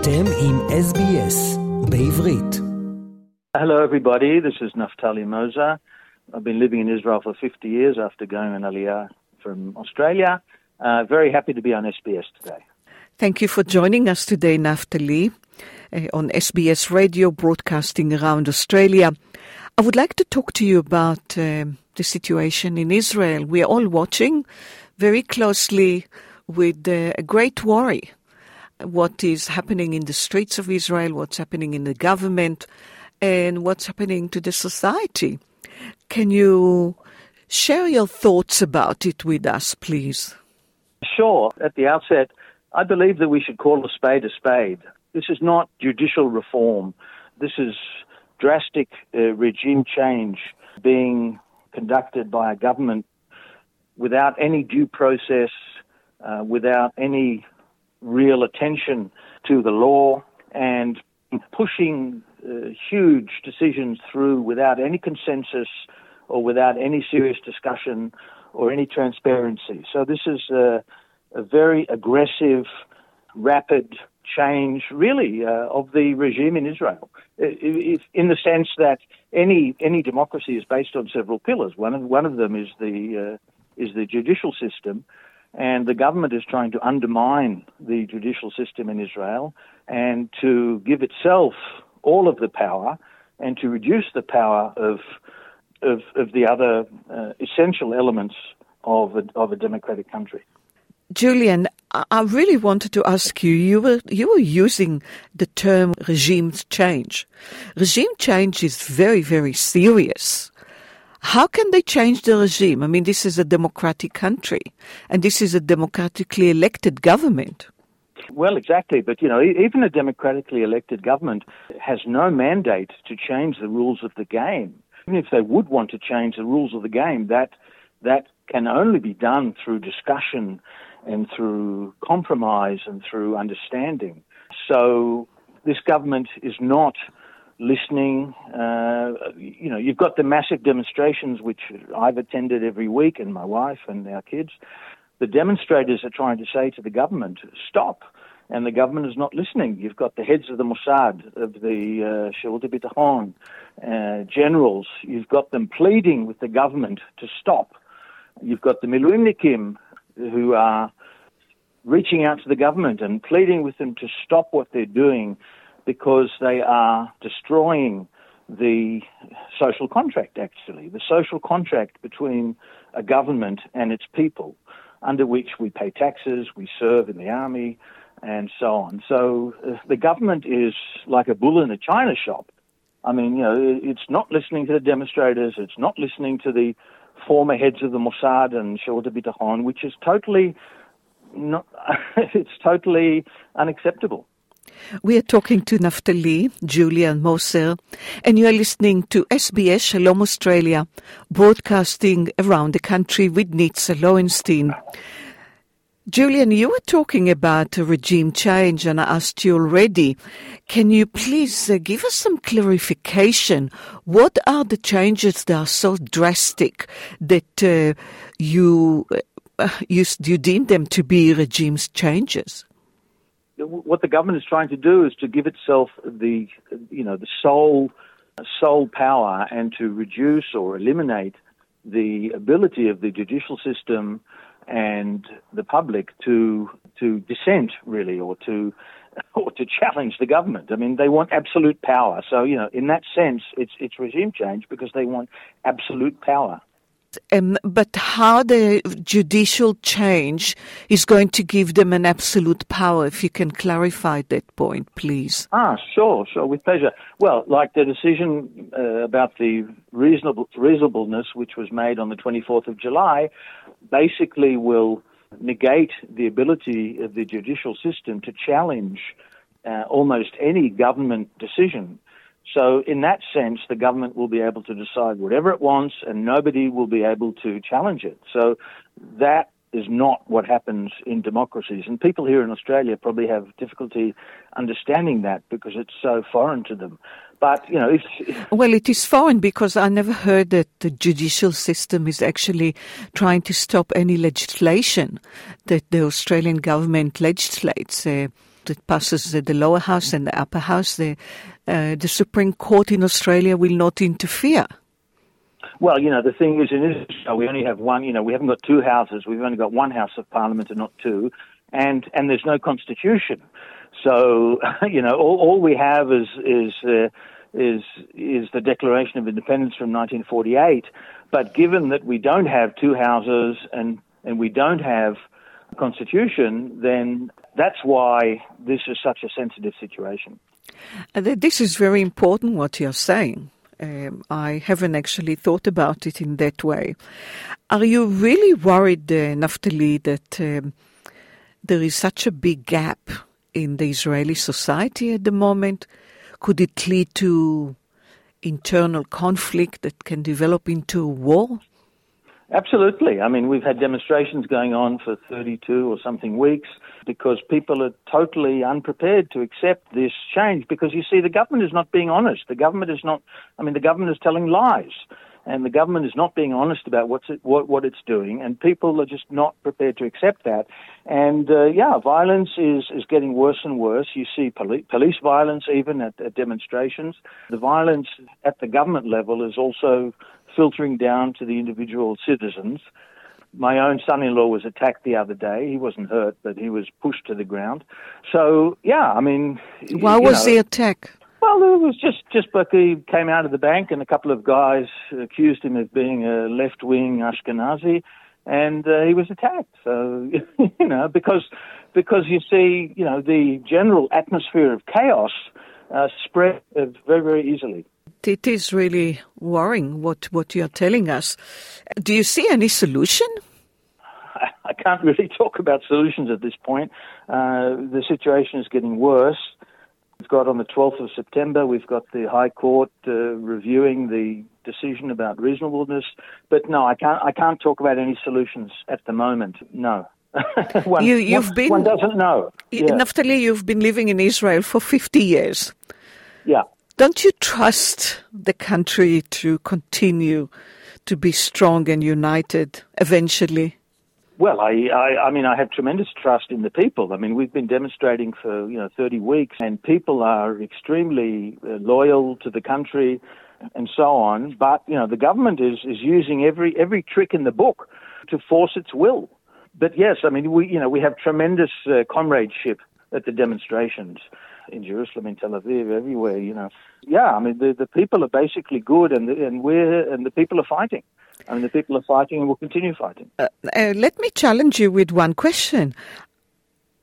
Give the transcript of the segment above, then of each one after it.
אתם עם SBS בעברית. Hello everybody, this is Naftali Moser. I've been living in Israel for 50 years after going on Aliyah from Australia. Uh, very happy to be on SBS today. Thank you for joining us today, Naftali, uh, on SBS Radio broadcasting around Australia. I would like to talk to you about uh, the situation in Israel. We are all watching very closely with uh, a great worry what is happening in the streets of Israel, what's happening in the government, and what's happening to the society. Can you share your thoughts about it with us, please? Sure. At the outset, I believe that we should call a spade a spade. This is not judicial reform. This is drastic uh, regime change being conducted by a government without any due process, uh, without any real attention to the law, and pushing uh, huge decisions through without any consensus or without any serious discussion or any transparency. So this is a, a very aggressive, rapid change, really, uh, of the regime in Israel. If, in the sense that any any democracy is based on several pillars. One of one of them is the uh, is the judicial system, and the government is trying to undermine the judicial system in Israel and to give itself all of the power and to reduce the power of of, of the other uh, essential elements of a, of a democratic country. Julian, I really wanted to ask you. You were you were using the term regime change. Regime change is very very serious. How can they change the regime? I mean, this is a democratic country, and this is a democratically elected government. Well, exactly. But, you know, even a democratically elected government has no mandate to change the rules of the game. Even if they would want to change the rules of the game, that, that can only be done through discussion and through compromise and through understanding. So this government is not listening. Uh, you know, you've got the massive demonstrations which I've attended every week, and my wife and our kids. The demonstrators are trying to say to the government, "Stop," and the government is not listening. You've got the heads of the Mossad, of the uh, Bitachon, uh, generals. You've got them pleading with the government to stop. You've got the Miluimnikim who are reaching out to the government and pleading with them to stop what they're doing because they are destroying the social contract, actually, the social contract between a government and its people, under which we pay taxes, we serve in the army, and so on. So uh, the government is like a bull in a china shop. I mean, you know, it's not listening to the demonstrators, it's not listening to the former heads of the Mossad and Shavot Bitachon, which is totally not, it's totally unacceptable. We are talking to Naftali, Julian Moser, and you are listening to SBS Shalom Australia, broadcasting around the country with Nitza Lowenstein. Julian, you were talking about a regime change, and I asked you already. Can you please uh, give us some clarification? What are the changes that are so drastic that uh, you, uh, you you deem them to be regime changes? What the government is trying to do is to give itself the, you know, the sole, sole power and to reduce or eliminate the ability of the judicial system and the public to to dissent really or to or to challenge the government. I mean, they want absolute power. So you know, in that sense, it's it's regime change because they want absolute power. Um, but how the judicial change is going to give them an absolute power, if you can clarify that point, please. Ah, sure, sure, with pleasure. Well, like the decision uh, about the reasonable, reasonableness, which was made on the 24th of July, basically will negate the ability of the judicial system to challenge uh, almost any government decision. So, in that sense, the government will be able to decide whatever it wants and nobody will be able to challenge it. So, that is not what happens in democracies. And people here in Australia probably have difficulty understanding that because it's so foreign to them. But, you know, if. Well, it is foreign because I never heard that the judicial system is actually trying to stop any legislation that the Australian government legislates. Uh, that passes the lower house and the upper house, the, uh, the Supreme Court in Australia will not interfere. Well, you know, the thing is, in Israel, we only have one. You know, we haven't got two houses. We've only got one house of parliament and not two, and and there's no constitution. So, you know, all, all we have is is uh, is is the Declaration of Independence from 1948. But given that we don't have two houses and and we don't have a constitution, then that's why this is such a sensitive situation. Uh, this is very important what you're saying. Um, I haven't actually thought about it in that way. Are you really worried, uh, Naftali, that um, there is such a big gap in the Israeli society at the moment? Could it lead to internal conflict that can develop into a war? Absolutely. I mean, we've had demonstrations going on for 32 or something weeks because people are totally unprepared to accept this change because you see, the government is not being honest. The government is not, I mean, the government is telling lies and the government is not being honest about what's it, what, what it's doing, and people are just not prepared to accept that. And uh, yeah, violence is, is getting worse and worse. You see poli- police violence even at, at demonstrations. The violence at the government level is also filtering down to the individual citizens. My own son-in-law was attacked the other day. He wasn't hurt, but he was pushed to the ground. So yeah, I mean, why was know, the attack? Well, it was just just like he came out of the bank, and a couple of guys accused him of being a left-wing Ashkenazi, and uh, he was attacked. So you know, because because you see, you know, the general atmosphere of chaos uh, spread very very easily. It is really worrying what what you're telling us. Do you see any solution? I can't really talk about solutions at this point. Uh, the situation is getting worse. We've got on the 12th of September, we've got the High Court uh, reviewing the decision about reasonableness. But no, I can't. I can't talk about any solutions at the moment. No. one, you, have been one doesn't know. Yeah. Naftali, you've been living in Israel for 50 years. Yeah. Don't you trust the country to continue to be strong and united eventually? Well, I, I, I mean, I have tremendous trust in the people. I mean, we've been demonstrating for you know 30 weeks, and people are extremely uh, loyal to the country, and so on. But you know, the government is is using every every trick in the book to force its will. But yes, I mean, we you know we have tremendous uh, comradeship at the demonstrations in Jerusalem, in Tel Aviv, everywhere. You know, yeah, I mean, the the people are basically good, and the, and we're and the people are fighting. I mean, the people are fighting and will continue fighting. Uh, uh, let me challenge you with one question.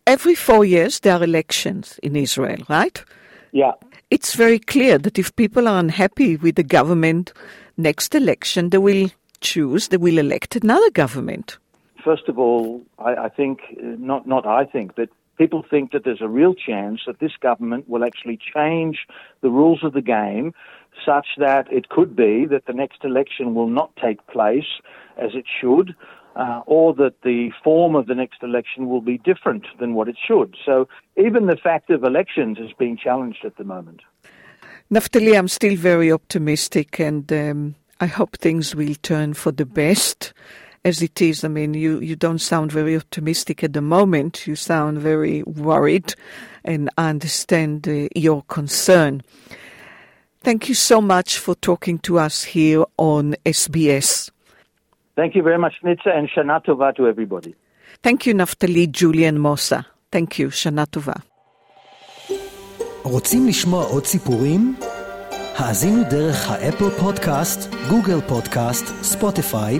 Every four years, there are elections in Israel, right? Yeah. It's very clear that if people are unhappy with the government, next election they will choose, they will elect another government. First of all, I, I think, uh, not, not I think, but people think that there's a real chance that this government will actually change the rules of the game such that it could be that the next election will not take place as it should, uh, or that the form of the next election will be different than what it should. So even the fact of elections is being challenged at the moment. Naftali, I'm still very optimistic and um, I hope things will turn for the best as it is. I mean, you, you don't sound very optimistic at the moment. You sound very worried, and I understand uh, your concern. Thank you so much for talking to us here on SBS. Thank you very much, Nitsa, and Shana Tova to everybody. Thank you, Naftali Julian Moser. Thank you, Shana Tova. רוצים לשמוע עוד סיפורים? האזינו דרך האפל פודקאסט, גוגל פודקאסט, ספוטיפיי